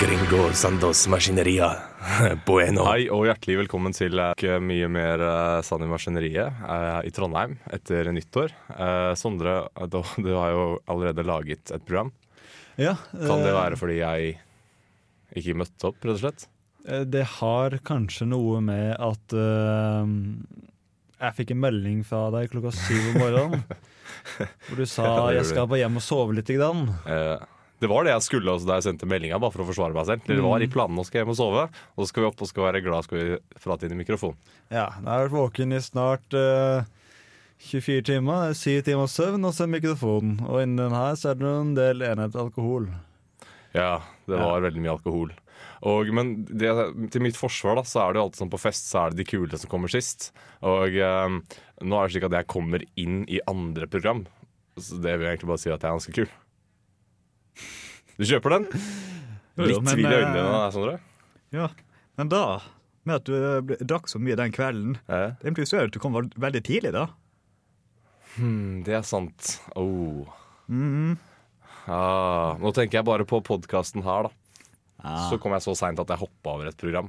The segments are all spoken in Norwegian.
Gringo Sandos Maskineria Bueno. Hei og hjertelig velkommen til eh, mye mer uh, Sand i maskineriet eh, i Trondheim etter nyttår. Eh, Sondre, du, du har jo allerede laget et program. Ja, Kan det eh, være fordi jeg ikke møtte opp, rett og slett? eh, Det har kanskje noe med at uh, jeg fikk en melding fra deg klokka syv om morgenen. Hvor du sa Ja, jeg skal bare hjem og sove litt. Grann. Eh, det var det jeg skulle også da jeg sendte meldinga, bare for å forsvare meg selv. Det var i planen å skal hjem og sove, og så skal vi opp og skal være glad skal vi prate inn i mikrofonen. Ja, jeg har vært våken i snart uh, 24 timer. Det er Syv timer søvn og så mikrofonen. Og inni den her så er det en del enhet alkohol. Ja, det var veldig mye alkohol. Og, men det, til mitt forsvar da, så er det jo alltid sånn på fest så er det de kule som kommer sist. Og eh, nå er det slik at jeg kommer inn i andre program. Så det vil jeg egentlig bare si at jeg er ganske kul. Du kjøper den? Litt tvil i øynene eh, dine, Sondre. Ja, men da, med at du eh, drakk så mye den kvelden, Eh? det impliserer at du kom veldig tidlig da. Hmm, det er sant. Oh. Mhm. Ah, nå tenker jeg bare på podkasten her, da. Ah. Så kom jeg så seint at jeg hoppa over et program.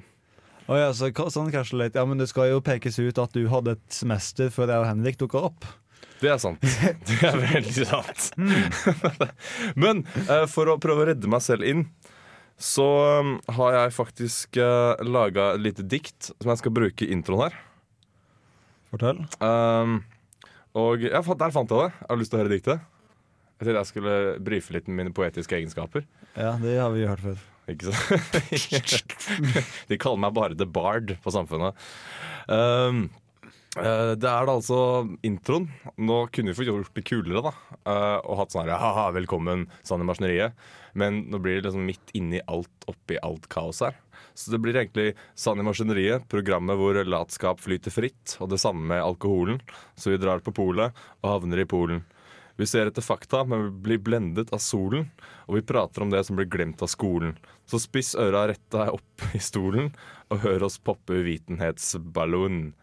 Oh, ja, så sånn. Ja, men det skal jo pekes ut at du hadde et semester før jeg og Henrik dukka opp. Det er sant. Det er veldig sant. Men uh, for å prøve å redde meg selv inn, så um, har jeg faktisk uh, laga et lite dikt som jeg skal bruke i introen her. Fortell. Um, og ja, der fant jeg det. Jeg har lyst til å høre diktet. Jeg tenkte jeg skulle brife litt med mine poetiske egenskaper. Ja, det har vi hørt før. Ikke sant? De kaller meg bare The Bard på Samfunnet. Um, eh, det er da altså introen. Nå kunne vi fått gjort det kulere, da. uh, og hatt sånn her haha, velkommen, Sanne maskineriet. Men nå blir det liksom midt inni alt oppi alt kaos her. Så det blir egentlig Sanne maskineriet, programmet hvor latskap flyter fritt. Og det samme med alkoholen. Så vi drar på polet og havner i Polen. Vi ser etter fakta, men vi blir blendet av solen. Og vi prater om det som blir glemt av skolen. Så spiss øra rett opp i stolen, og hør oss poppe uvitenhetsballon.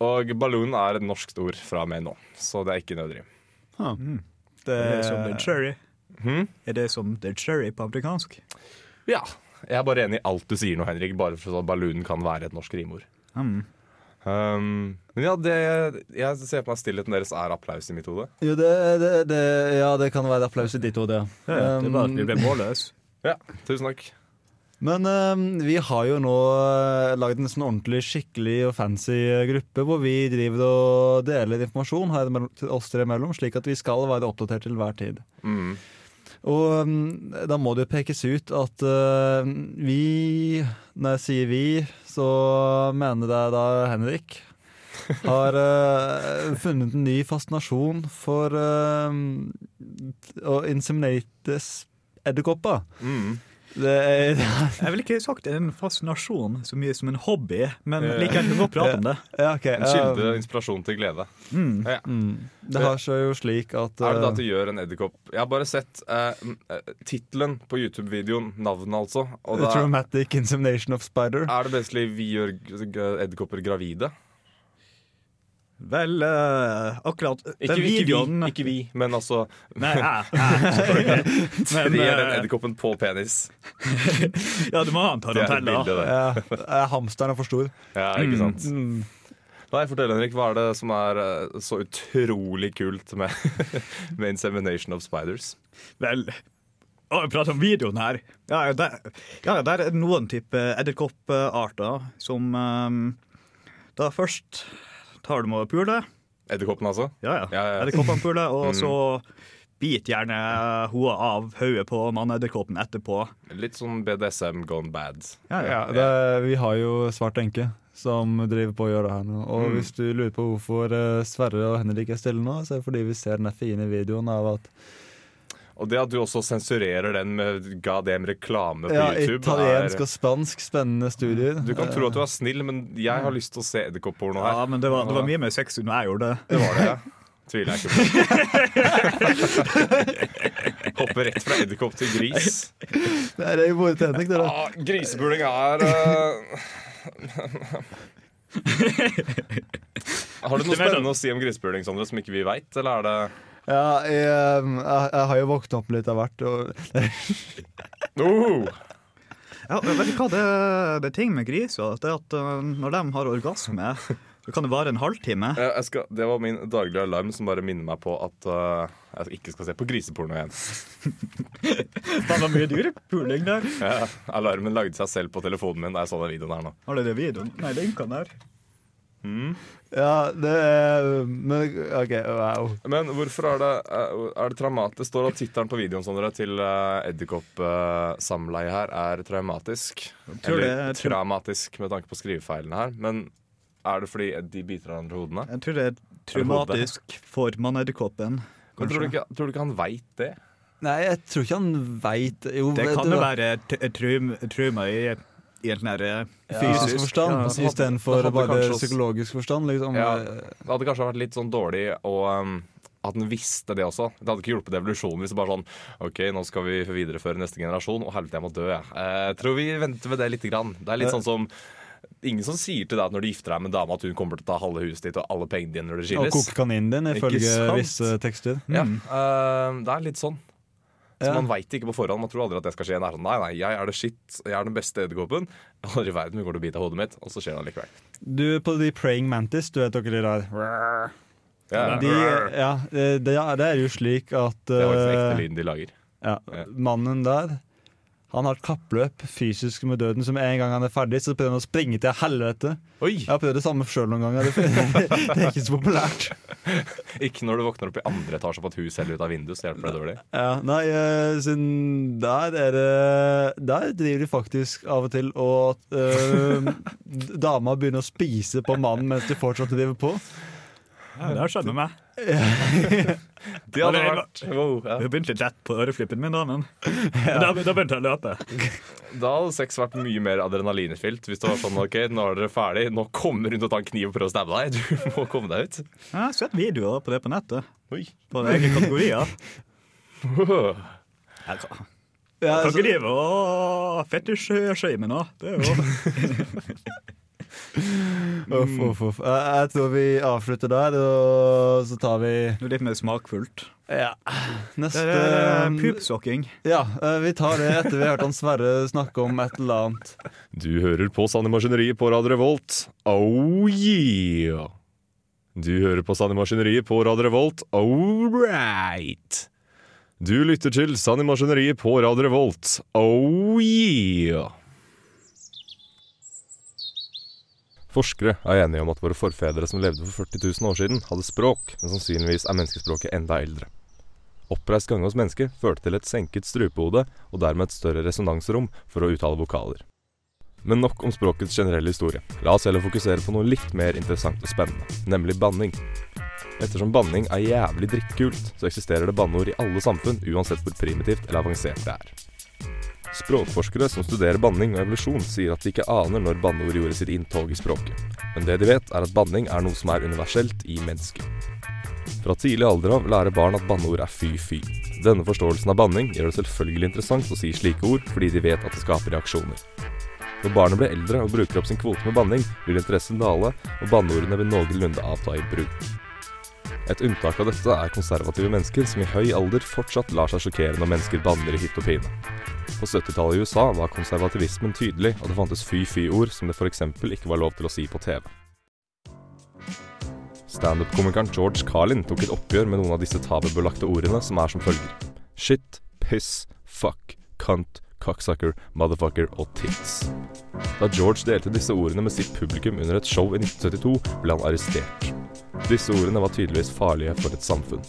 Og ballon er et norsk ord fra og med nå, så det er ikke nødrim. Det, Er det som the cherry? Hmm? Er det som the cherry på amerikansk? Ja. Jeg er bare enig i alt du sier nå, Henrik, bare for at ballon kan være et norsk rimord. Mm. Um, men ja, det, jeg ser på meg stillheten deres er applaus i mitt hode. jo, det, det, det, ja, det kan være applaus i ditt hode, ja. Ja, det er bare at vi ble målløse. Ja, tusen takk. Men uh, vi har jo nå uh, lagd en sånn ordentlig skikkelig og fancy eh, gruppe hvor vi driver og deler informasjon her til oss tre imellom, slik at vi skal være oppdatert til hver tid. Mm. Og mm, da må det jo pekes ut at uh, vi, når jeg sier vi, så mener jeg da Henrik, har uh, funnet en ny fascinasjon for eh, å inseminate edderkopper. Mm. Det er, Jeg ville ikke sagt en fascinasjon så mye som en hobby, men liker likevel kan vi godt prate om det. ja, okay. En kilde, inspirasjon til glede. Mm. Ja. Mm. Det har seg jo slik at Er det da eh, at du gjør en edderkopp? Jeg har bare sett eh, uh, tittelen på YouTube-videoen, navnet altså. Og da Traumatic insemination of spider. er det basically vi gjør edderkopper gravide. Vel, uh, akkurat Ikke, den vi- ikke, vi, ikke vi, men altså Nei, jeg, Men den eh, edderkoppen på penis. ja, du må ha en Det tarantella. det. Ja, er hamsteren er for stor. Ja, ikke sant? Mm. Nei, fortell Henrik, hva er det som er eh, så utrolig kult med, med Insemination of Spiders? Vel, å, vi prater om videoen her. Ja, der, ja, der er det noen type edderkopparter som um, Da først tar du med pulet. Edderkoppen, altså? Ja, ja. Ja, ja. Edderkoppene puler, og Mm. så bit gjerne hoa av hodet på mannedderkoppen etterpå. Litt sånn BDSM gone bad. Ja, ja. Ja, det, vi har jo Svart enke som driver på å gjøre det her nå. Og Mm. hvis du lurer på hvorfor eh, Sverre og Henrik er stille nå, så er det fordi vi ser den fine videoen av at Og det at du også sensurerer den med gadem reklame på Ja, YouTube italiensk er, og spansk, spennende studier. Du kan tro at du er snill, men jeg har lyst til å se edderkoppporno her. Ja, men det var, det var mye mer sexy når jeg gjorde det. Det var det, ja. Tviler jeg ikke på. Hopper rett fra edderkopp til gris. Det er jo vår tenning, det. Ja, grisepuling er uh... Har du noe spennende å si om grisepuling, Sondre, som ikke vi veit, eller er det Ja, jeg, um, jeg, jeg har jo våkna opp litt av hvert. Og, oh! Ja, vet du hva, det, det er ting med griser. Det at uh, når de har orgasme, så kan det vare en halvtime. Jeg skal, det var min daglige alarm som bare minner meg på at uh, jeg ikke skal se på griseporno igjen. Det var mye dyrepuling der. Ja, alarmen lagde seg selv på telefonen min da jeg så den videoen her nå. Har du det videoen? Nei, linkene der. ja, det er Men OK, wow. Men hvorfor er det, eh, er det traumatisk? Det står at tittelen på videoen Sondre, til uh, edderkoppsamleie her er traumatisk. tror Eller er traumatisk med tanke på skrivefeilene her. Men er det fordi de biter hverandre i hodene? Jeg tror det er traumatisk for mannedderkoppen. Men tror du, ikke, tror du ikke han veit det? Nei, jeg tror ikke han veit Det kan jo være et trauma i, i en nære fysisk fysisk forstand Ja, altså, istedenfor bare kanskje psykologisk forstand. Liksom. Ja, det hadde kanskje vært litt sånn dårlig å um, at den visste det også. Det hadde ikke hjulpet evolusjonen hvis det bare sånn OK, nå skal vi videreføre neste generasjon. Å helvete, jeg må dø, jeg. Eh, tror vi venter med det lite grann. Det er litt sånn som Ingen som sier til deg at når du gifter deg med en dame at hun kommer til å ta halve huset ditt og alle pengene dine når Og skilles. koke kaninen din, ifølge visse tekster. Ja, eh, det er litt sånn. Så. Man veit ikke på forhånd. Man tror aldri at det skal skje. Nei, nei, nei, jeg er det shit. Jeg er den beste edderkoppen. Aldri i verden går til å bite av hodet mitt. Og så skjer det allikevel. Du, på de praying mantis, du vet dere de der Ja, de, Ja, det, det det er jo slik at det var eh, ekte lyden de lager. Ja. mannen der han har et kappløp fysisk med døden, som en gang han er ferdig, så prøver han å springe til helvete. Oi! Jeg har prøvd det samme sjøl noen ganger. Det, det er ikke så populært. Ikke når du våkner opp i andre etasje på et hus eller ut av vinduet, så hjelper det dårlig. Ja, nei, eh, der er det Der driver de faktisk av og til og eh, dama begynner å spise på mannen mens de fortsatt driver på. Det med meg. Det hadde vært wow, ja. Det begynte litt lett på øreflippen min, da, men da, da begynte jeg å løpe. Da hadde sex vært mye mer adrenalinfylt. Hvis det var sånn OK, nå er dere ferdig, nå kommer hun til å ta en kniv og prøve å stabbe deg. Du må komme deg ut. Jeg har sett videoer på det på nettet. Oi. På egne kategorier. Jeg kan, Ja, kan altså, ikke drive og fetisjshame nå. Det er jo uff, uff, uff. Jeg, jeg tror vi avslutter der, og så tar vi noe litt mer smakfullt. ja. Neste Det er pupsokking. Ja, eh, vi tar det etter vi har hørt han Sverre snakke om et eller annet. Du hører på Sanne Maskineriet på Radio Revolt. Oh yeah! Du hører på Sanne Maskineriet på Radio Revolt. All right! Du lytter til Sanne Maskineriet på Radio Revolt. Oh yeah! Forskere er enige om at våre forfedre som levde for 40 000 år siden, hadde språk, men sannsynligvis er menneskespråket enda eldre. Oppreist gange hos mennesker førte til et senket strupehode og dermed et større resonansrom for å uttale vokaler. Men nok om språkets generelle historie. La oss heller fokusere på noe litt mer interessant og spennende, nemlig banning. Ettersom banning er jævlig drittkult, så eksisterer det banneord i alle samfunn, uansett hvor primitivt eller avansert det er. Språkforskere som studerer banning og evolusjon, sier at de ikke aner når banneord gjorde sitt inntog i språket. Men det de vet, er at banning er noe som er universelt i mennesket. Fra tidlig alder av lærer barn at banneord er fy-fy. Denne forståelsen av banning gjør det selvfølgelig interessant å si slike ord, fordi de vet at det skaper reaksjoner. Når barnet blir eldre og bruker opp sin kvote med banning, vil interessen dale, og banneordene vil noenlunde avta i bruk. Et unntak av dette er konservative mennesker som i høy alder fortsatt lar seg sjokkere når mennesker banner i hytt og pine. På 70-tallet i USA var konservativismen tydelig, og det fantes fy-fy-ord som det f.eks. ikke var lov til å si på TV. Standup-komikeren George Carlin tok et oppgjør med noen av disse tabubelagte ordene, som er som følger. Shit, piss, fuck, cunt, cocksucker, motherfucker og tits. Da George delte disse ordene med sitt publikum under et show i 1972, ble han arrestert. Disse ordene var tydeligvis farlige for et samfunn.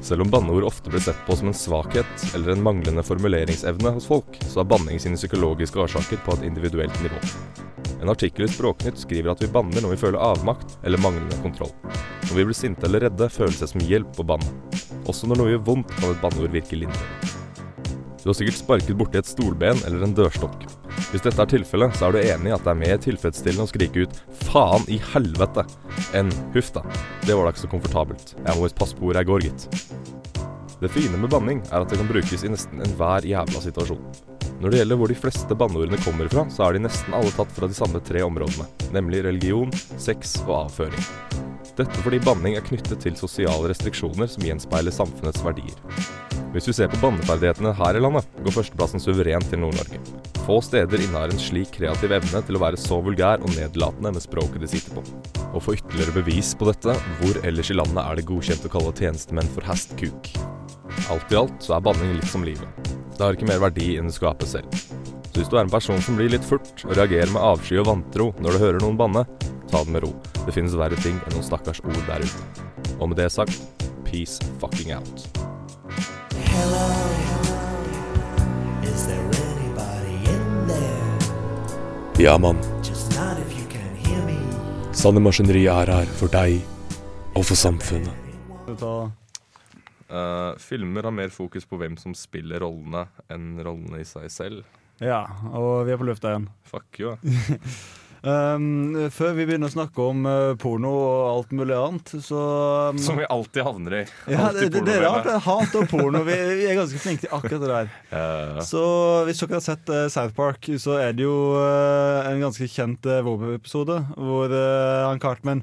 Selv om banneord ofte blir sett på som en svakhet eller en manglende formuleringsevne hos folk, så har banning sine psykologiske årsaker på et individuelt nivå. En artikkel i Språknytt skriver at vi banner når vi føler avmakt eller manglende kontroll. Når vi blir sinte eller redde, føles det som hjelp å banne. Også når noe gjør vondt, kan et banneord virke lindrende. Du har sikkert sparket borti et stolben eller en dørstokk. Hvis dette er tilfellet, så er du enig i at det er mer tilfredsstillende å skrike ut 'faen i helvete' enn 'huff da'. Det var da ikke så komfortabelt. Jeg må visst passe på hvor jeg går, gitt. Det fine med banning er at det kan brukes i nesten enhver jævla situasjon. Når det gjelder hvor de fleste banneordene kommer fra, så er de nesten alle tatt fra de samme tre områdene, nemlig religion, sex og avføring. Dette fordi banning er knyttet til sosiale restriksjoner som gjenspeiler samfunnets verdier. Hvis vi ser på banneferdighetene her i landet, går førsteplassen suverent til Nord-Norge. Få steder innehar en slik kreativ evne til å være så vulgær og nedlatende med språket de sitter på. Og for ytterligere bevis på dette, hvor ellers i landet er det godkjent å kalle tjenestemenn for hestkuk? Alt i alt så er banning litt som livet. Det har ikke mer verdi enn det skaper selv. Så hvis du er en person som blir litt furt og reagerer med avsky og vantro når du hører noen banne, ta det med ro. Det finnes verre ting enn noen stakkars ord der ute. Og med det sagt, peace fucking out. Is there anybody in there? Ja, mann. Just not if you can hear me. Sanne Maskineri er her for deg og for samfunnet. Eh, filmer har mer fokus på hvem som spiller rollene, enn rollene i seg selv. Ja, og vi er på lufta igjen. Fuck you. Um, før vi begynner å snakke om uh, porno og alt mulig annet, så um, Som vi alltid havner i. ja, er det er Hat og porno. Vi, vi er ganske flinke til akkurat det der. Eh, Så hvis dere har sett uh, South Park, så er det jo uh, en ganske kjent uh, Vob-episode hvor han Cartman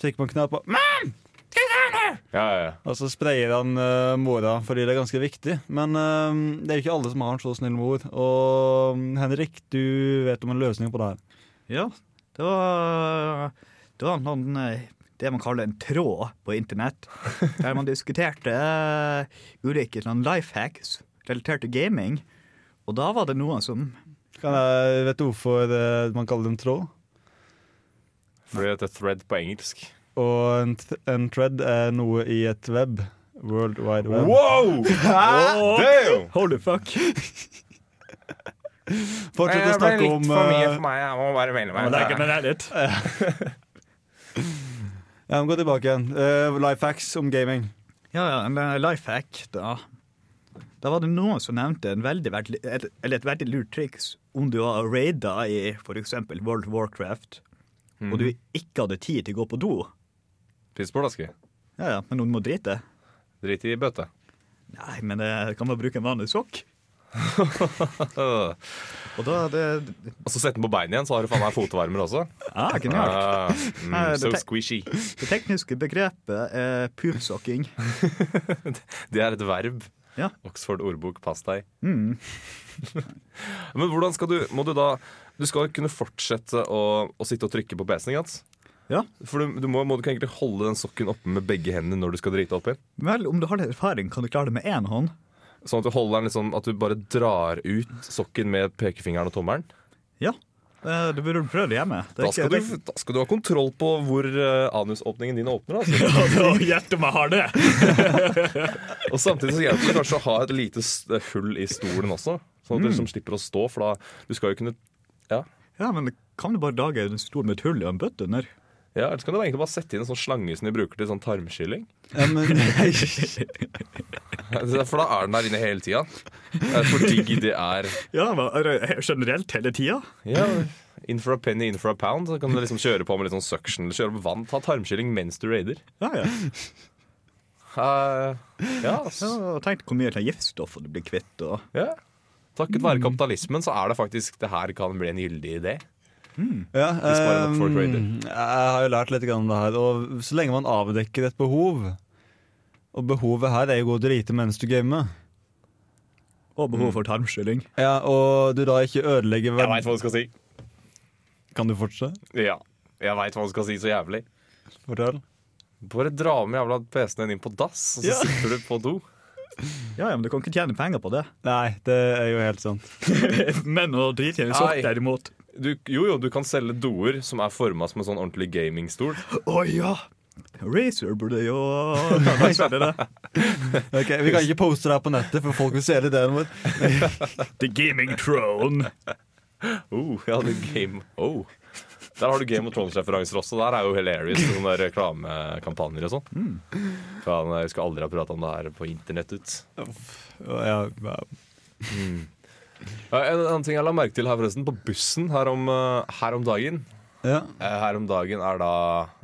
trykker på en knapp og Mam! ja, ja, ja. Og så sprayer han mora fordi det er ganske viktig. Men eh, det er jo ikke alle som har en så snill mor. Og Henrik, du vet om en løsning på det her. Ja, det var, det var noen, eh, det man kaller en tråd på internett, der man diskuterte eh, ulike sånn life hacks relatert til gaming. Og da var det noen som Kan jeg, vet du hvorfor eh, man kaller det en tråd? Fordi det er thread på engelsk. Og en, th en thread er noe i et web. World Wide Web. Wow! Damn! Holy fuck! Fortsett å snakke om for meg. Jeg må bare melde Jeg men meg er litt. Ja, men Gå tilbake igjen. Uh, life hacks om gaming. Ja, ja, en eh, life hack, da. Da var det noen som nevnte en veldig, et, eller et veldig lurt triks om du har raida i f.eks. World of Warcraft, og du ikke hadde tid til å gå på do. På. Ja, ja, men noen må drite. Drit i bøtte. Nei, men det kan man bruke en vanlig sokk. Og da er det Og så setter den på bein igjen, så har du faen meg fotvarmer også. ah, genialt. Uh, mm, det so te- squishy. Det tekniske begrepet er pupsokking. Det er et verb. Ja. Oxford ordbok, pass deg. Mm. Men hvordan skal du Må du da Du skal kunne fortsette å, å sitte og trykke på PC-en, ikke sant? Ja. For du, du må, må du ikke egentlig holde den sokken oppe med begge hendene når du skal drite oppi? Vel, om du har litt erfaring, kan du klare det med én hånd. Sånn at du holder den litt sånn At du bare drar ut sokken med pekefingeren og tommelen? Ja. Det burde Du prøve hjemme. Det Da skal, ikke- du, da skal du ha kontroll på hvor eh, anusåpningen din åpner. Altså. Ja, da, hjertet meg har det! Og samtidig så hjelper det kanskje å ha et lite hull i stolen også. Sånn at du liksom slipper å stå, for da Du skal jo kunne Ja. Ja, men kan du bare dage en stol med et hull i en bøtte under? Ja Ellers kan du egentlig bare sette inn en sånn slange som de bruker til sånn tarmskylling. Ja, men, For da er den der inne hele tida. For digg det er Ja, er generelt hele tida? ja, In for a penny, in for a pound. Så kan du liksom kjøre på med litt sånn suction eller kjøre på vann. Ta tarmskylling mens du raider. Ja, ja. Uh, ja, ja Tenk hvor mye giftstoffer du blir kvitt. Og... ja. Takket være kapitalismen så er det faktisk det her kan bli en gyldig idé. Ja, får ehm, trader. jeg har jo lært litt om det her. Og så lenge man avdekker et behov Og behovet her er jo å drite mens du gamer. og behov for tarmskylling. Ja, Og du da ikke ødelegger Jeg veit hva du skal si. Kan du fortsette? Ja, jeg veit hva du skal si så jævlig. Fortell. Bare dra med jævla PC-en din inn på dass, og så Ja. sitter du på do. Ja, ja, Men du kan ikke tjene penger på det. Nei, det er jo helt sant. Men å drite i en Nei. derimot Du, jo, jo, du kan selge doer som er forma som en sånn ordentlig gamingstol. Å ja! Racer burde jo det. Ok, Vi kan ikke poste det her på nettet, for folk vil se det der. The Gaming Throne. Oh, ja, The game Oh. Der har du Game of Thrones-referanser også. Der er jo hilarious sånne reklamekampanjer og sånn. Mm. Jeg skal aldri ha prata om det her på internett ut. Ja, ja. Ja, En annen ting jeg la merke til her forresten, på bussen her om, eh, her om dagen. ja. Eh, Her om dagen er da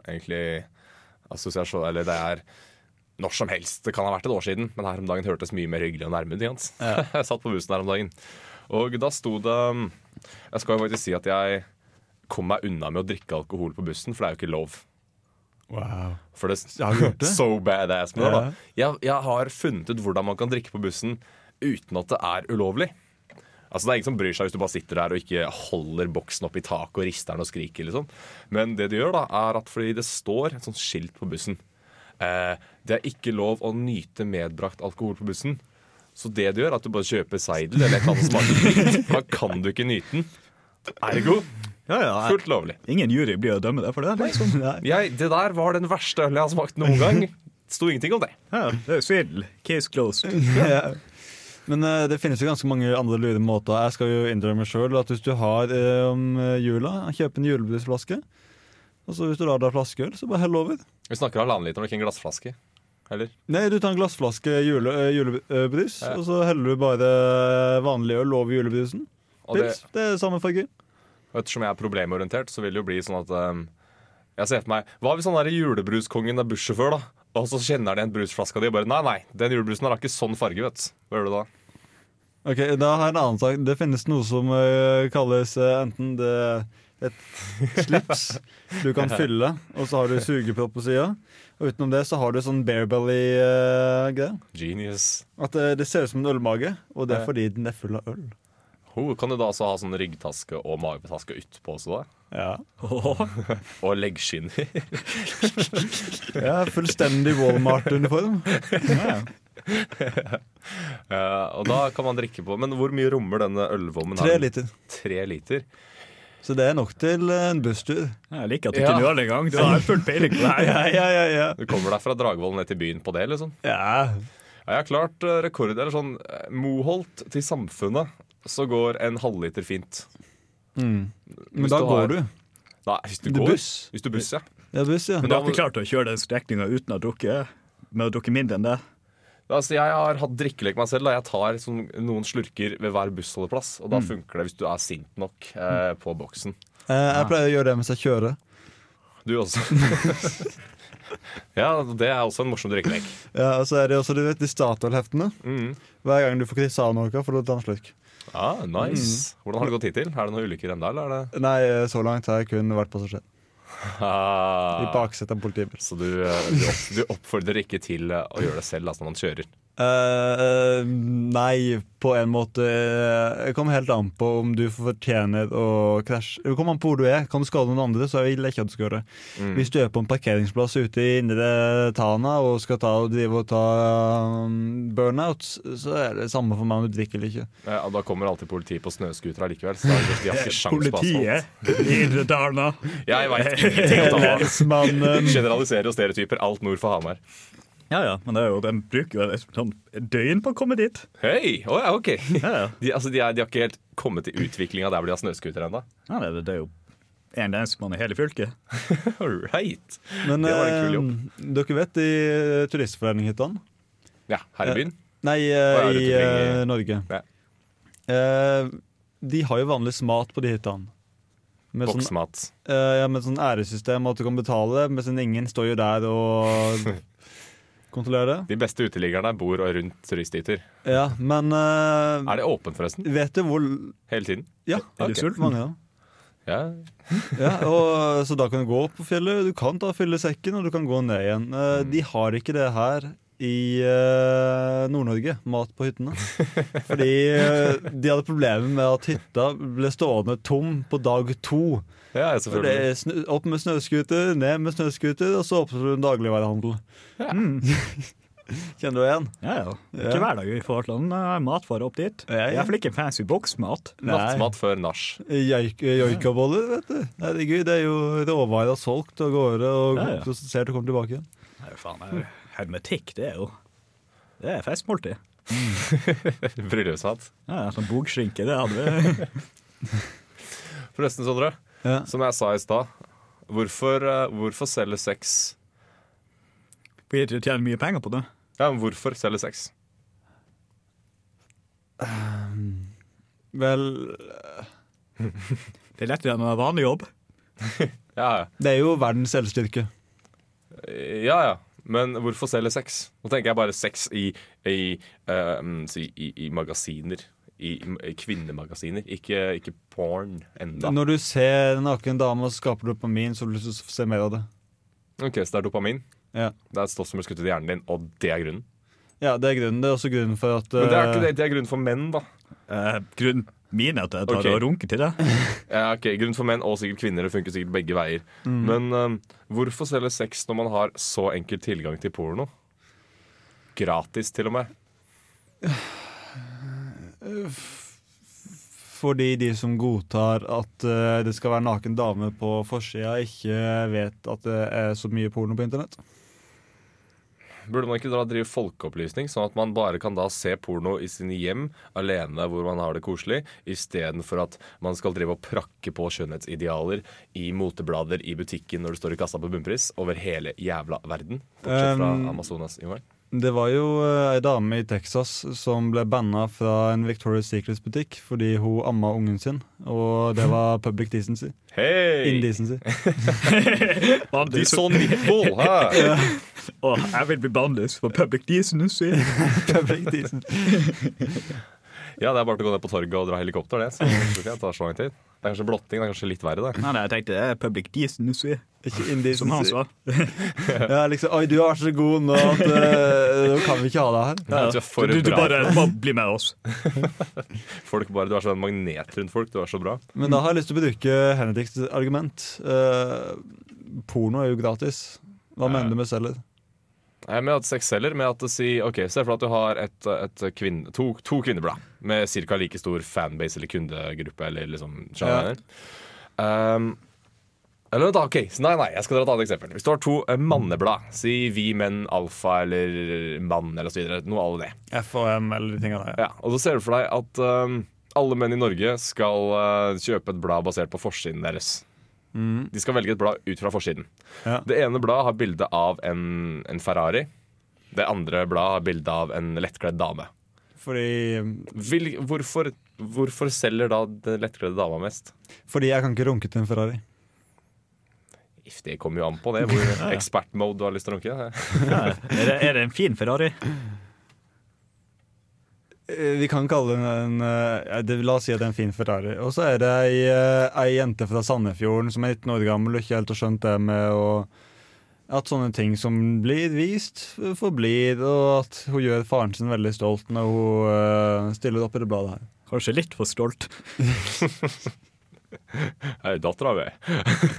egentlig assosiasjon Eller det er når som helst. Det kan ha vært et år siden, men her om dagen hørtes mye mer hyggelig og nærme ut. sant? Jeg satt på bussen her om dagen, og da sto det Jeg skal jo faktisk si at jeg kom meg unna med å drikke alkohol på bussen, for det er jo ikke lov. Wow. For det, Har du gjort det? So badass med det, Ja. da. Jeg, jeg har funnet ut hvordan man kan drikke på bussen uten at det er ulovlig. Altså Det er ingen som bryr seg hvis du bare sitter der og ikke holder boksen opp i taket og rister den og skriker. liksom Men det du gjør, da er at fordi det står et sånt skilt på bussen eh, Det er ikke lov å nyte medbrakt alkohol på bussen. Så det du gjør, er at du bare kjøper seidel eller et annet dritt. Da kan du ikke nyte den. Ergo Ja, ja, fullt lovlig. Ingen jury blir å dømme deg for det. Liksom. Jeg, det der var den verste ølen jeg har smakt noen gang. Det sto ingenting om det. Ja, det er. Case closed. Ja. Men uh, det finnes jo ganske mange andre lure måter. Jeg skal jo innrømme sjøl at hvis du har eh, om eh, jula, kjøp en julebrusflaske. Og så hvis du lar deg flaskeøl, så bare hell over. Vi snakker halvannen liter ikke en glassflaske. Eller? Nei, du tar en glassflaske jule, julebrus, Ja. og så heller du bare vanlig øl over julebrusen. Pils. det, det er samme farge. og ettersom jeg er problemorientert, så vil det jo bli sånn at um, Jeg ser for meg Hva hvis han der julebrudskongen er bussjåfør, da? Og så kjenner de igjen brusflaska di og bare Nei, nei, den julebrusen har ikke sånn farge, vet du. Hva gjør du da? Ok, Da har jeg en annen sak. Det finnes noe som eh, kalles eh, enten det et slips du kan fylle, og så har du sugepropp på sida. Og utenom det så har du sånn barebelly-greie. Genius. At det, det ser ut som en ølmage, og det er fordi den er full av øl. Ho, kan du da også ha sånn ryggtaske og magetaske utpå også, da? Ja, Og leggskinner? ja Fullstendig Walmart-uniform. Ja, og da kan man drikke på Men hvor mye rommer denne ølvommen? Tre liter. Tre liter? Så det er nok til en busstur. Jeg liker at du Ja. ikke gjør det engang. Du har full peiling på det her. Ja, ja, ja. ja. Du kommer deg fra Dragvoll ned til byen på det, liksom? ja. Ja, jeg har klart eh, rekord. Eller sånn eh, Moholt til Samfunnet, så går en halvliter fint. Mm. Men da du går har- du. Nei, hvis du Du går. buss. Hvis du buss, ja. Ja, buss, ja. Men du har ikke klart å kjøre den strekninga uten å drukke? Med å drukke mindre enn det? Altså, jeg har hatt drikkelek meg selv. Da. Jeg tar sånn, noen slurker ved hver bussholdeplass. Og da funker det hvis du er sint nok eh, på boksen. Eh, Jeg pleier å gjøre det mens jeg kjører. Du også. ja, det er også en morsom drikkelek. Ja, og så er det også, du vet, de Statoil-heftene. Mm. Hver gang du får kryssa av noe, får du ta en slurk. Ah, nice. Hvordan har det gått hittil? Er det noen ulykker ennå, eller det Nei, så langt har jeg kun vært passasjer. ah. I baksetet av politibil. Så du, eh, du, oppfordrer ikke til eh, å gjøre det selv altså, når man kjører? Eh, nei, på en måte. eh, Det kommer helt an på om du fortjener å krasje. Det kommer an på hvor du er. Kan du skade noen andre, så vil jeg ikke at du skal gjøre det. Mm. Hvis du er på en parkeringsplass ute i indre Tana og skal ta og drive og ta um, burnouts, så er det samme for meg om du drikker eller ikke. Ja, da kommer alltid politiet på snøscooter likevel. Så de har ikke sjans på asfalt. I Indre Dalna. Jeg veit ingenting om det. Lensmannen Generaliserer og stereotyper alt nord for Hamar. Ja ja, men det er jo, de bruker jo et sånn døgn på å komme dit. Hei! oh, ja, OK. Ja, ja. De, altså, de, er, de har ikke helt kommet til utviklinga der hvor de har snøscooter ennå. Ja, det, det er jo en eneste mann i hele fylket. All right. Men Det var en kul eh, dere vet i eh, turistforeninghyttene? Ja, her i byen. Nei, eh, ja, rundt i eh, Norge. Ja. Eh, de har jo vanligvis mat på de hyttene. Med sånn, Boksmat. eh, ja, med sånn æresystem at du kan betale, mens ingen står jo der og kontrollerer det. De beste uteliggerne bor rundt turisthytter. Ja, men uh, Er det åpent, forresten? Vet du hvor Hele tiden? Ja, Er du sult? mange ja. Ja. Ja, og, så da kan du gå opp på fjellet, du kan ta fylle sekken, og du kan gå ned igjen. Uh, Mm. De har ikke det her i uh, Nord-Norge, mat på hyttene. Fordi uh, de hadde problemer med at hytta ble stående tom på dag to. ja, selvfølgelig. opp med snøscooter, ned med snøscooter, og så opp til en dagligvarehandel. Mm. Kjenner du igjen? Ja, ja. Ja. Ikke hver dag vi får til en matfare opp dit. Ja, ja. I hvert fall ikke fancy boksmat. Nattmat før nach. Joikaboller, vet du. Herregud, det er jo råvarer solgt av gårde og Ja, ja. prosessert og kommer tilbake igjen. Nei, faen, er- hermetikk, det er jo Det er festmåltid. Bryllupsmat. Ja, ja, sånn bogskinke, det hadde vi. Forresten, Sondre. Ja. Som jeg sa i stad, hvorfor, eh, hvorfor selge sex Fordi du tjener mye penger på det. Ja, men hvorfor selge sex? Vel, Det er enn å ha vanlig jobb. Ja, ja. det er jo verdens selvstyrke. Ja, ja. Men hvorfor selge sex? Nå tenker jeg bare sex i, i, uh, i, i magasiner. I, i kvinnemagasiner. Ikke, ikke porn enda. Når du ser en naken dame og skaper dopamin, så har du lyst til å se mer av det. Ok, Så det er dopamin? Ja. Det er et stoff som blir skutt ut i hjernen din, og det er grunnen? ja, det er grunnen. Det er også grunnen for at Men det er ikke eh, det, det er grunnen for menn, da. Eh, grunnen min er at jeg tar okay. og runker til det. Ja, ok, Grunn for menn og sikkert kvinner. Det funker sikkert begge veier. Men eh, hvorfor selge sex når man har så enkel tilgang til porno? Gratis, til og med. Fordi de som godtar at uh, det skal være naken dame på forsida, ikke vet at det er så mye porno på internett. Burde man ikke da drive folkeopplysning, sånn at man bare kan da se porno i sine hjem alene hvor man har det koselig, istedenfor at man skal drive og prakke på skjønnhetsidealer i moteblader i butikken når du står i kassa på bunnpris over hele jævla verden? Bortsett fra Um, Amazonas-jungelen. Det var jo eh, ei dame i Texas som ble banna fra en Victoria's Secrets-butikk fordi hun amma ungen sin, og det var public decency. Hei! Indecency. De så nipple, hæ? Jeg vil bli bannlyst for public decency. public decency. Ja, det er bare til å gå ned på torget og dra helikopter, det. Så det tar så lang tid. Det er kanskje blotting, det er kanskje litt verre, det. Nei, nei, jeg tenkte det er public decency, Ikke som han indecency. sa. Ja, liksom, Oi, du har vært så god nå at eh, nå kan vi ikke ha deg her. Ja, du er for Du, du bare, bare bli med oss. Folk bare, du er sånn magnet rundt folk. Du er så bra. Men da har jeg lyst til å bruke Henriks argument. Uh, porno er jo gratis. Hva mener du med selger? Med at sex selger, med at si, ok, Se for deg at du har et, et kvinne, to, to kvinneblad med ca. like stor fanbase eller kundegruppe. Eller liksom, ja. Um, eller da, ok, så Nei, nei, jeg skal dra et annet eksempel. Hvis du har to eh, manneblad, si Vi Menn Alfa eller Mann eller så videre, noe av det. FOM eller de tingene der. Ja, og så ser du for deg at um, alle menn i Norge skal uh, kjøpe et blad basert på forsiden deres. De skal velge et blad ut fra forsiden. Ja. Det ene bladet har bilde av en, en Ferrari. Det andre bladet har bilde av en lettkledd dame. Fordi, Vil, hvorfor, hvorfor selger da den lettkledde dama mest? fordi jeg kan ikke runke til en Ferrari. If, Det kommer jo an på det, hvor ekspertmode du har lyst til å runke. Ja. Er, det, er det en fin Ferrari? Eh, Vi kan kalle den en eh, det, La oss si at det er en fin Ferrari. Og så er det ei, eh, ei jente fra Sandefjorden som er 19 år gammel og ikke helt har skjønt det med å at sånne ting som blir vist, forblir, og at hun gjør faren sin veldig stolt når hun stiller opp i det bladet her. Kanskje litt for stolt. Hei, dattera mi.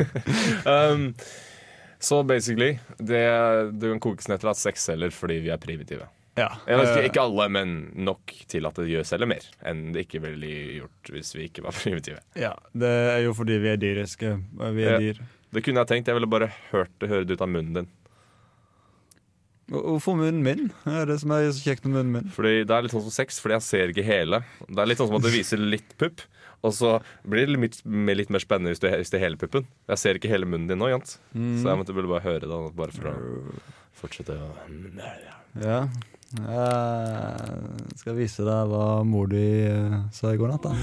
um, så basically, det, det kan kokes ned til at sex selger fordi vi er primitive. Ja. Ikke, eh, ikke alle, men nok til at det gjør selv mer enn det ikke ville gjort hvis vi ikke var primitive. ja, det er jo fordi vi er dyriske. Vi er Ja. dyr. Det kunne jeg tenkt. Jeg ville bare hørt det, høre det ut av munnen din. Hvorfor munnen min? Det er det som er så kjekt med munnen min. Fordi Det er litt sånn som sex, fordi jeg ser ikke hele. Det er litt sånn som at det viser litt pupp, og så blir det litt, mer- litt mer spennende hvis det, hvis det er hele puppen. Jeg ser ikke hele munnen din nå, Jant. Så jeg måtte bare høre det. Bare for å fortsette å Ja. Jeg skal vise deg hva mor di eh, sa i går natt, da.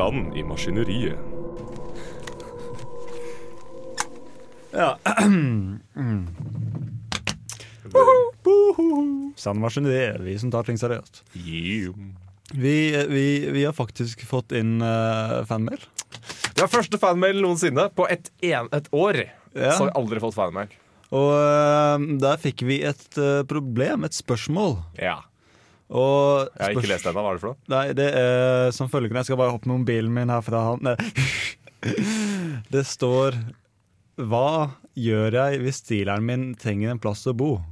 Sand i maskineriet. Ja. Sann maskineri, vi som tar ting seriøst. Yeah. Vi, vi, vi har faktisk fått inn uh, fanmail. Det var første fanmail noensinne. På et, en, et år Ja. så har vi aldri fått fanmail. Og uh, der fikk vi et uh, problem, et spørsmål. Ja. Og Jeg har ikke lest den ennå. Hva er det for noe? Nei, det er som følgende. Jeg skal bare hoppe med mobilen min her fra han. Det står Hva gjør jeg hvis dealeren min trenger en plass å bo?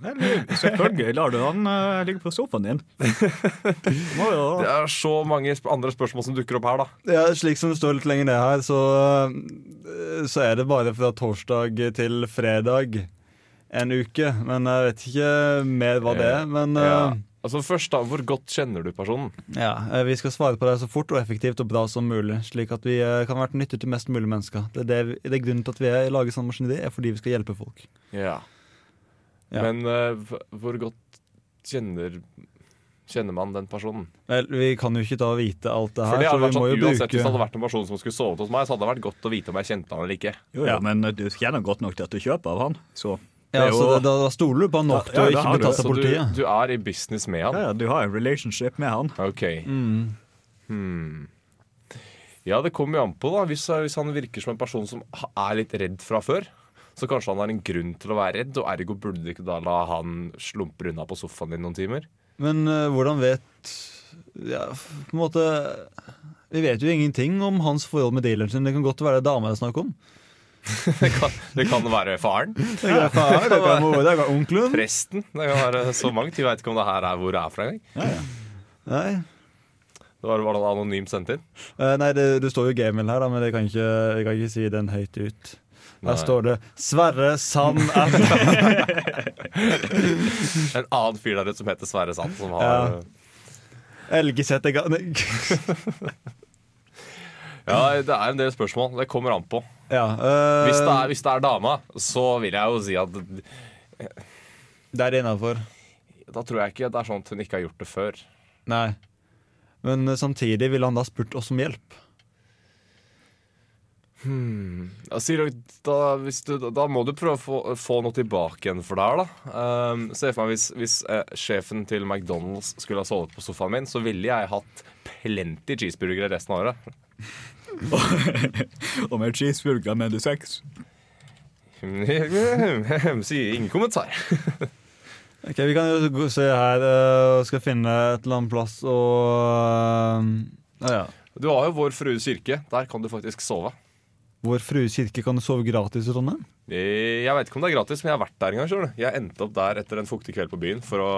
Selvfølgelig lar du han uh, ligge på sofaen din. Må jo Det er så mange sp andre spørsmål som dukker opp her, da. Ja, slik som det står litt lenger ned her, så, øh, så er det bare fra torsdag til fredag en uke. Men jeg vet ikke mer hva det er. Men Ja. øh, Altså først da, Hvor godt kjenner du personen? ja, øh, vi skal svare på det så fort og effektivt og bra som mulig. Slik at vi kan være til nytte til mest mulig mennesker. Det er, det, vi- det er grunnen til at vi er lager sånn maskineri, er fordi vi skal hjelpe folk. Ja. Ja. Men uh, hvor godt kjenner Kjenner man den personen? Vel, vi kan jo ikke da vite alt det her, For det så hadde vi vært må sånn, Uansett Hvis det hadde vært en person som skulle sovet hos meg, så hadde det vært godt å vite om jeg kjente han eller ikke. Jo, ja, men du kjenner godt nok til at du kjøper av han. Så Ja, det er så jo- da, da stoler du på han nok Ja, til å ikke bli tatt av politiet. du, du er i business med han? ja, ja, du har en relationship med han. Ok. Mm. Hmm. Ja, det kommer jo an på, da. Hvis, hvis han virker som en person som er litt redd fra før, så kanskje han har en grunn til å være redd, og ergo burde du ikke da la han slumpe unna på sofaen din noen timer? Men uh, hvordan vet ja, på en måte Vi vet jo ingenting om hans forhold med dealeren sin. Det kan godt være dame det er snakk om. Det kan, det kan være faren. Det kan være far, det kan være mor, det kan onkelen. Presten. Det kan være så mangt. Vi veit ikke om det her er hvor det er fra engang. Nei, Det var det anonymt sendt inn. Uh, nei det, det står jo Gamel her, da, men jeg kan ikke, jeg kan ikke si den høyt ut. Her står det 'Sverre Sand En annen fyr der ute som heter Sverre Sand, som har Ja. Ga- nei. Ja, det er en del spørsmål. Det kommer an på. Ja, øh, Hvis det er, hvis det er dama, så vil jeg jo si at det er innafor. Da tror jeg ikke det er sånn at hun ikke har gjort det før. Nei. Men eh, samtidig ville han da spurt oss om hjelp. Da, sier da, du, da må du prøve å få, få noe tilbake igjen for det her, da. Um, se for meg hvis, hvis eh, sjefen til McDonald's skulle ha sovet på sofaen min, så ville jeg hatt plenty cheeseburgere resten av året. Og med cheeseburger med du sex. Sier ingen kommentar. Ok, Vi kan jo se her eh, og skal finne et eller annet plass og eh, ja, ja. Du har jo Vår Frues kirke. Der kan du faktisk sove. Vår Frues kirke kan du sove gratis i Trondheim. Eh, Jeg vet ikke om det er gratis, men jeg har vært der en gang. du. Jeg endte opp der etter en fuktig kveld på byen for å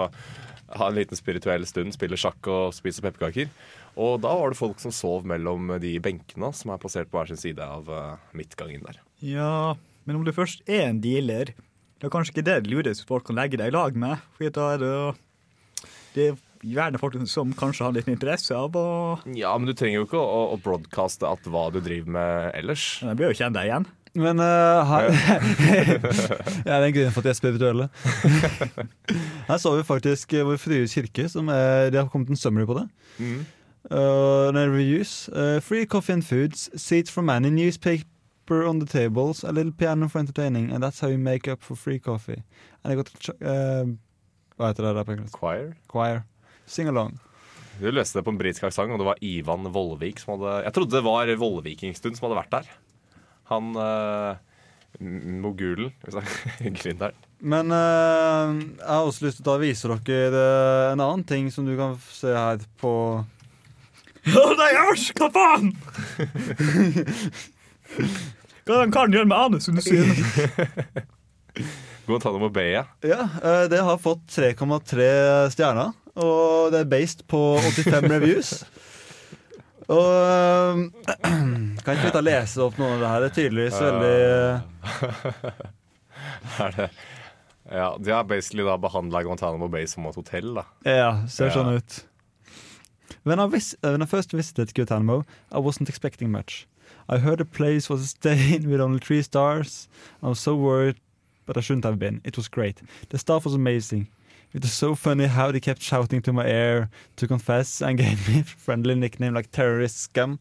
ha en liten spirituell stund, spille sjakk og spise pepperkaker. Og da var det folk som sov mellom de benkene som er plassert på hver sin side av eh, midtgangen der. Ja, men om du først er en dealer, det er kanskje ikke det det lureste folk kan legge deg i lag med. For da er det Det er gjerne folk som kanskje har litt interesse av å Ja, men du trenger jo ikke å, å broadcaste at hva du driver med ellers. Men jeg blir jo kjent deg igjen. Men uh, her Ja, det er en grunn for at de er spirituelle. her så vi faktisk eh, Vår Frie kirke, som er, de har kommet en summary på det. Mm. Uh, reviews. Uh, free coffee and foods, seats for many, newspaper on the tables, a little piano for entertaining, and that's how you make up for free coffee. And I got uh, Hva heter det der på engelsk? Choir. Choir. Sing along. Du løste det på en britisk aksent, og det var Ivan Vollvik som hadde Jeg trodde det var Vollvikingstund som hadde vært der. Han uh, mogulen, hvis jeg gründeren. Men uh, jeg har også lyst til å vise dere uh, en annen ting som du kan se her på Ja, nei, æsj! Hva faen? Hva den karen gjør med anusen sin? Guantánamo Bay, ja. Ja, uh, det har fått 3,3 stjerner, og det er based på 85 reviews. Og uh, Kan ikke vi ta lese opp noe av det her? Det er tydeligvis veldig uh, Er det Ja, De har basically da behandla Guantánamo Bay som et hotell, da. Ja, ser sånn ut. When I, vis uh, when I first visited Guantanamo, I wasn't expecting much. I heard the place was a stain with only three stars. I was so worried, but I shouldn't have been. It was great. The staff was amazing. It was so funny how they kept shouting to my ear to confess and gave me a friendly nickname like terrorist scum.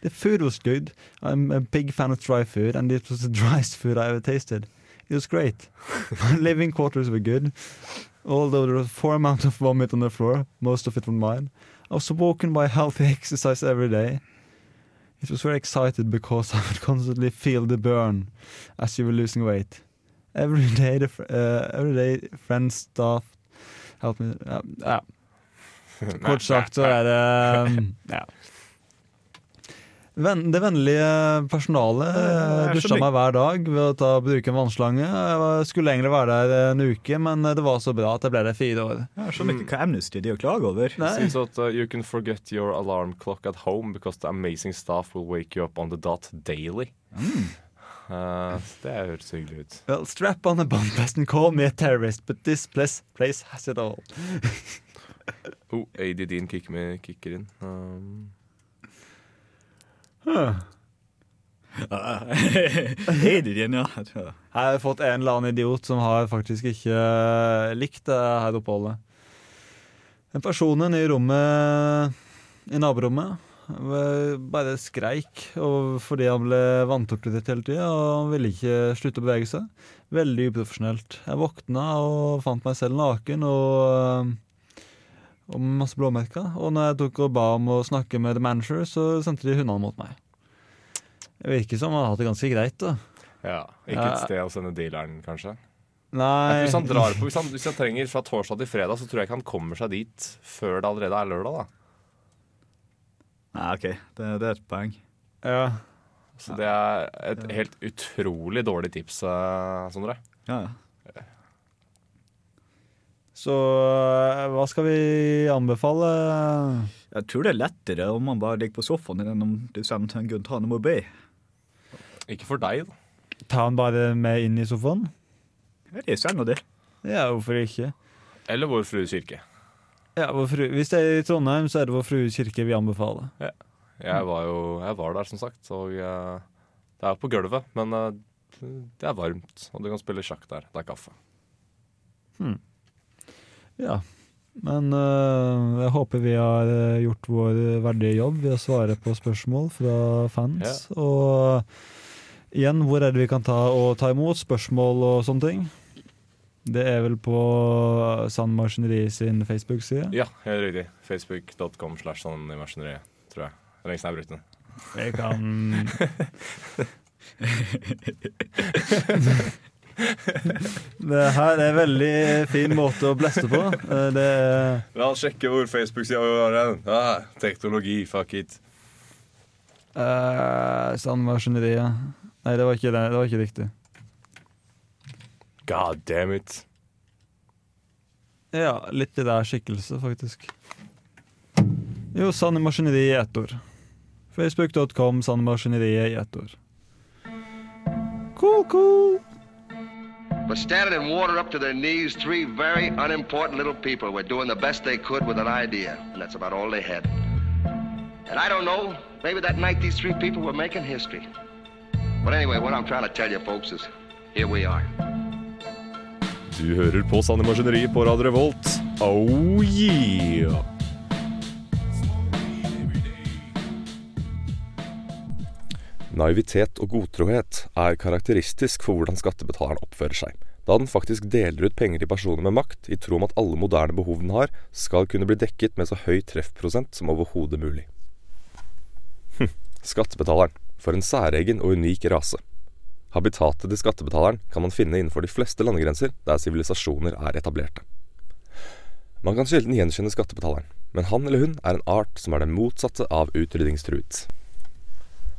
The food was good. I'm a big fan of dry food, and it was the driest food I ever tasted. It was great. Living quarters were good. Although there was four amounts amount of vomit on the floor, most of it was mine. I was walking by healthy exercise every day. It was very excited because I would constantly feel the burn as you were losing weight. Every day, the uh, every day, friends, staff helped me. Uh, ja. Kort sagt så er det um, ja. Det vennlige personalet eh, dusja meg hver dag ved å ta, bruke en vannslange. Jeg skulle egentlig være der en uke, men det var så bra at jeg ble der fire år. Jeg skjønner ikke hva Amnesty de å klage over. Nei. Seems that uh, you can forget your alarm clock at home because the amazing staff will wake you up on the dot daily. Uh, det høres hyggelig ut. Well, strap on a bomb vest and call me a terrorist, but this place, place has it all. Oh, ADD-en kicker, kicker inn. Um, Er det den, ja? Jeg har fått en eller annen idiot som har faktisk ikke eh, likt det her oppholdet. En personen i rommet I naborommet eh, bare skreik fordi han ble vanntorturert hele tida, og han ville ikke slutte å bevege seg. Veldig uprofesjonelt. Jeg våkna og fant meg selv naken og eh, og masse blåmerker. Og når jeg tok og ba om å snakke med the manager, så sendte de hundene mot meg. Det virker som han har hatt det ganske greit, da. ja, ikke et sted å sende dealeren, kanskje. Nei, Hvis han, drar på, hvis, han, hvis han trenger fra torsdag til fredag, så tror jeg ikke han kommer seg dit før det allerede er lørdag. da Nei, OK, det, det er et poeng. ja. Så det er et helt utrolig dårlig tips, eh, Sondre. Ja, ja. Så øh, hva skal vi anbefale? Jeg tror det er lettere om man bare ligger på sofaen enn om du sender en Guantanamo Bay. Ikke for deg, da. Ta han bare med inn i sofaen? Ja, Det er send det. Ja, hvorfor ikke? Eller Vår Frues kirke. Ja, vår fru, hvis det er i Trondheim, så er det Vår Frues kirke vi anbefaler. Jeg var jo jeg var der, som sagt. Og eh, det er på gulvet, men eh, det er varmt. Og du kan spille sjakk der. Det er kaffe. Ja. Men uh, jeg håper vi har øh, gjort vår verdige jobb ved å svare på spørsmål fra fans. Og igjen, hvor er det vi kan ta og ta imot spørsmål og sånne ting? Det er vel på Sand Maskineri sin Facebook-side. Ja, helt riktig. Facebook.com slash Sand Maskineri, tror jeg. Det er lenge siden jeg har brukt den. Jeg kan Det her er en veldig fin måte å bleste på. Eh, Det er La oss sjekke hvor Facebook-sida vår er. Ah, teknologi, fuck it. uh, Sandmaskineriet. Nei, det var ikke det. Det var ikke riktig. God damn it. Ja, litt i litterær skikkelse, faktisk. Jo, Sanne Maskineri i ett ord. Facebook.com Sanne Maskineriet i ett ord. Cool, cool. But standing in water up to their knees, three very unimportant little people were doing the best they could with an idea, and that's about all they had. And I don't know, maybe that night these three people were making history. But anyway, what I'm trying to tell you folks is here we are. Du hører på Sanne Maskineri på Radio Revolt. Oh yeah! Naivitet og godtrohet er karakteristisk for hvordan skattebetaleren oppfører seg, da den faktisk deler ut penger til personer med makt i tro om at alle moderne behov den har, skal kunne bli dekket med så høy treffprosent som overhodet mulig. Hm, skattebetaleren, for en særegen og unik rase. Habitatet til skattebetaleren kan man finne innenfor de fleste landegrenser der sivilisasjoner er etablerte. Man kan sjelden gjenkjenne skattebetaleren, men han eller hun er en art som er det motsatte av utrydningstruet.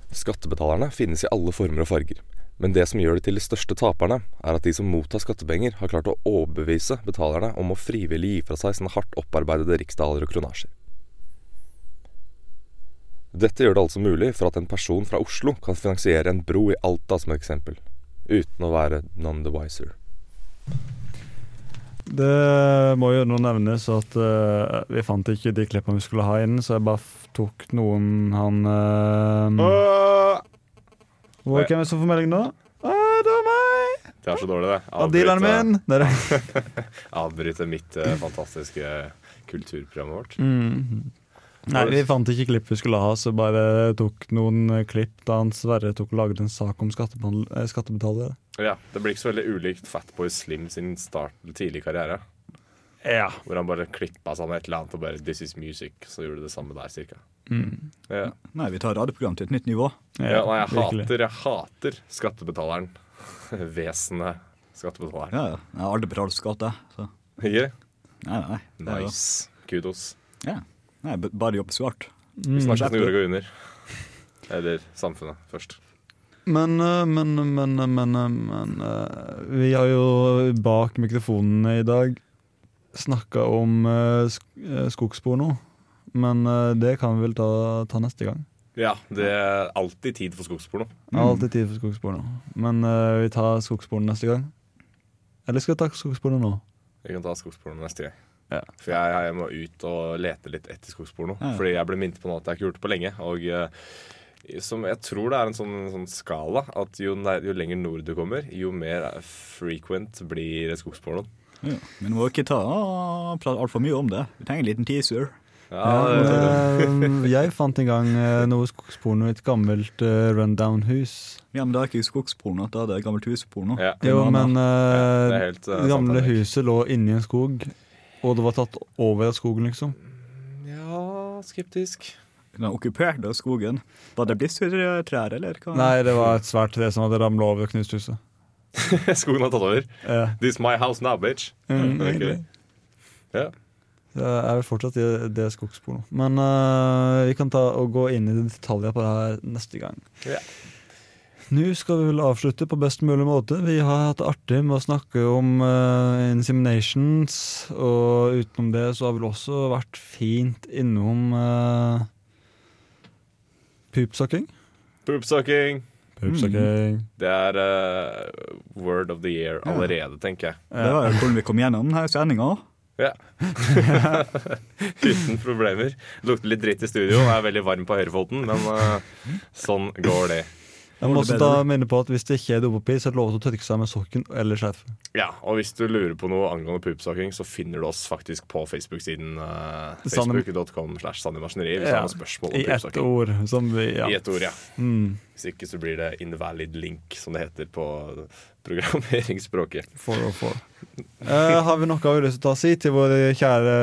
Skattebetalerne finnes i alle former og farger, men det som gjør det til de største taperne, er at de som mottar skattepenger, har klart å overbevise betalerne om å frivillig gi fra seg sine hardt opparbeidede riksdaler og kronasjer. Dette gjør det altså mulig for at en person fra Oslo kan finansiere en bro i Alta som eksempel, uten å være none the wiser. Det må jo nå nevnes at uh, vi fant ikke de klippene vi skulle ha inn, så jeg bare tok noen han uh, Hvor er det som får melding nå? Uh, det var meg! Det er så dårlig, det. Av dealeren min! Avbryte mitt eh, fantastiske kulturprogrammet vårt. Mm. Nei, vi fant ikke klipp vi skulle ha, så bare tok noen klipp da han Sverre tok og laget en sak om skattebetal- skattebetalere. Ja, Det blir ikke så veldig ulikt Fatboy Slim sin start tidlig karriere. Ja. Hvor han bare klippa sammen et eller annet og bare 'This is music'. Så gjorde det samme der, cirka. Mm. Ja. Nei, vi tar radioprogram til et nytt nivå. Ja, nei, jeg virkelig. hater, jeg hater skattebetaleren. Vesenet skattebetaleren. Ja, ja. Jeg har aldri betalt skatt, jeg. Så. Ikke? Nei, nei. det jo- Nice. Kudos. Ja. Nei, bare jobb svart. Vi snakkes når jorda går under. Eller samfunnet først. Men, eh, men, men, men, men eh, Vi har jo bak mikrofonene i dag snakka om eh, sk eh, skogsporno. Men eh, det kan vi vel ta, ta neste gang. Ja, det er alltid tid for skogsporno. Mm. alltid tid for skogsporno. Men eh, vi tar skogsporno neste gang. Eller skal vi ta skogsporno nå? Vi kan ta skogsporno neste gang. Ja. For jeg, jeg må ut og lete litt etter skogsporno. Ja. Fordi jeg ble minnet på noe at jeg ikke har gjort det på lenge. Og eh, som jeg tror det er en sånn, sånn skala at jo, nær, jo lenger nord du kommer, jo mer frequent blir skogspornoen. Ja. Men vi må ikke ta altfor mye om det. Vi trenger en liten teaser. Ja, Ja, det- eh, jeg fant en gang eh, noe skogsporno i et gammelt uh, rundown-hus. Ja, men det er ikke skogsporno, da er det gammelt husporno. ja. Er Jo, men eh, det helt, eh, det gamle sant, huset lå inni en skog, og det var tatt over av skogen, liksom. Ja, skeptisk. Den har okkupert av skogen. Var det blissfyrtrær, eller hva? Nei, det var et svært tre som hadde ramla over og knust huset. Skogen har tatt over. Yeah. This my house now, bitch. Mm, okay. yeah. Jeg er vel fortsatt i det er skogsporno. Men uh, vi kan ta og gå inn i detaljer på det her neste gang. Ja. Nå skal vi vel avslutte på best mulig måte. Vi har hatt det artig med å snakke om uh, inseminations, og utenom det så har vi vel også vært fint innom uh, pupsokking. Poopsucking. Pupsokking. Det er uh, word of the year allerede, tenker jeg. Det var jo hvordan vi kom gjennom denne sendinga. Ja. Uten problemer. Lukter litt dritt i studio og er veldig varm på høyrefoten, men uh, sånn går det. Jeg må også da minne på at hvis det ikke er dopapir, så er det lov til å tørke seg med sokken eller skjerfet. Ja, og hvis du lurer på noe angående poopsocking, så finner du oss faktisk på Facebook-siden uh, facebook.com slash sannemaskineri hvis du har noen spørsmål om I ett ord. Som vi, ja. I ett ord, ja. Mm, Hvis ikke så blir det invalid link, som det heter på programmeringsspråket. for og for. Eh, har vi noe vi har lyst til å si til våre kjære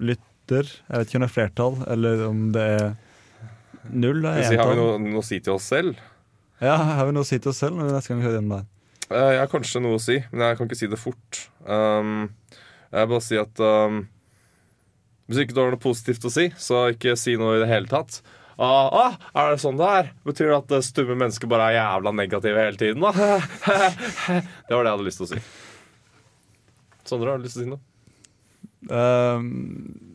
lytter? Jeg vet ikke om det er flertall, eller om det er null. Hvis vi har vi noe, noe å si til oss selv? Ja, har vi noe å si til oss selv vi neste gang hører gjennom? Eh, jeg har kanskje noe å si, men jeg kan ikke si det fort. Um, jeg vil bare si at um, Hvis ikke du har noe positivt å si, så ikke si noe i det hele tatt. Ah, ah, er det sånn det er? Betyr det at eh, stumme mennesker bare er jævla negative hele tiden? da? det var det jeg hadde lyst til å si. Sondre, har du lyst til å si noe? Um,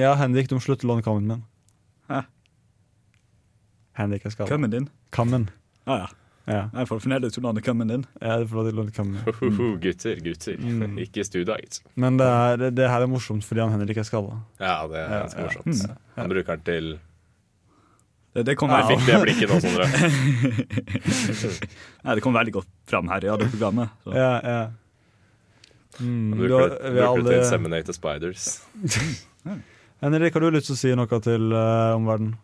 ja, Henrik, du må slutte å låne kammen min. Skada. Kømmen din. Kammen. Ah, ja. Ja. Jeg får fremdeles låne kammen din. ja, du får lov til å låne kammen Ho, ho, gutter, gutter. Mm. ikke studiet. Men det, er, det, det her er morsomt fordi han Henrik er skalla. Ja, det er Ja, morsomt. ja. morsomt. Han bruker den til Det, det kom Jeg fikk det blikket nå, Sondre. nei, det kom veldig godt fram her i radioprogrammet. Så. Ja, ja. Mm, Han bruker det, bruker alle- til inseminate spiders. Henrik, har du lyst til å si noe til uh, omverdenen?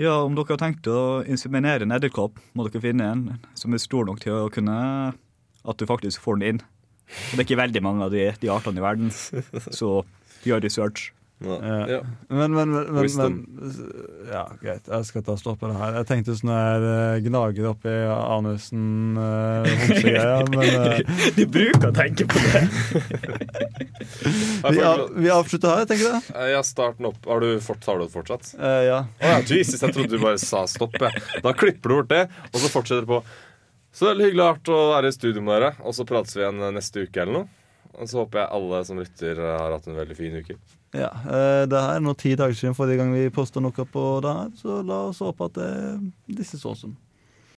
Ja, om dere har tenkt å inseminere en edderkopp, må dere finne en som er stor nok til å kunne At du faktisk får den inn. Og det er ikke veldig mange av de, de artene i verden, så gjør research. Ja. Ja. Men, men, men, men, Ja, greit. Jeg skal ta stopp på det her. Jeg tenkte sånn her uh, gnager oppi anusen uh, homsegreia, men uh, De bruker å tenke på det! vi, av, vi avslutter her, tenker jeg. Eh, Ja, starten opp. Har du fort, tar du det fortsatt? Uh, ja. Oh, ja, Jesus, jeg trodde du bare sa stopp. jeg. Da klipper du bort det, og så fortsetter du på. Så det veldig hyggelig å være i studio med dere, og så prates vi igjen neste uke eller noe. Og så håper jeg alle som lytter, har hatt en veldig fin uke. ja. Uh, det er nå ti dager siden forrige gang vi posta noe på det her, så la oss håpe at det, disse så awesome.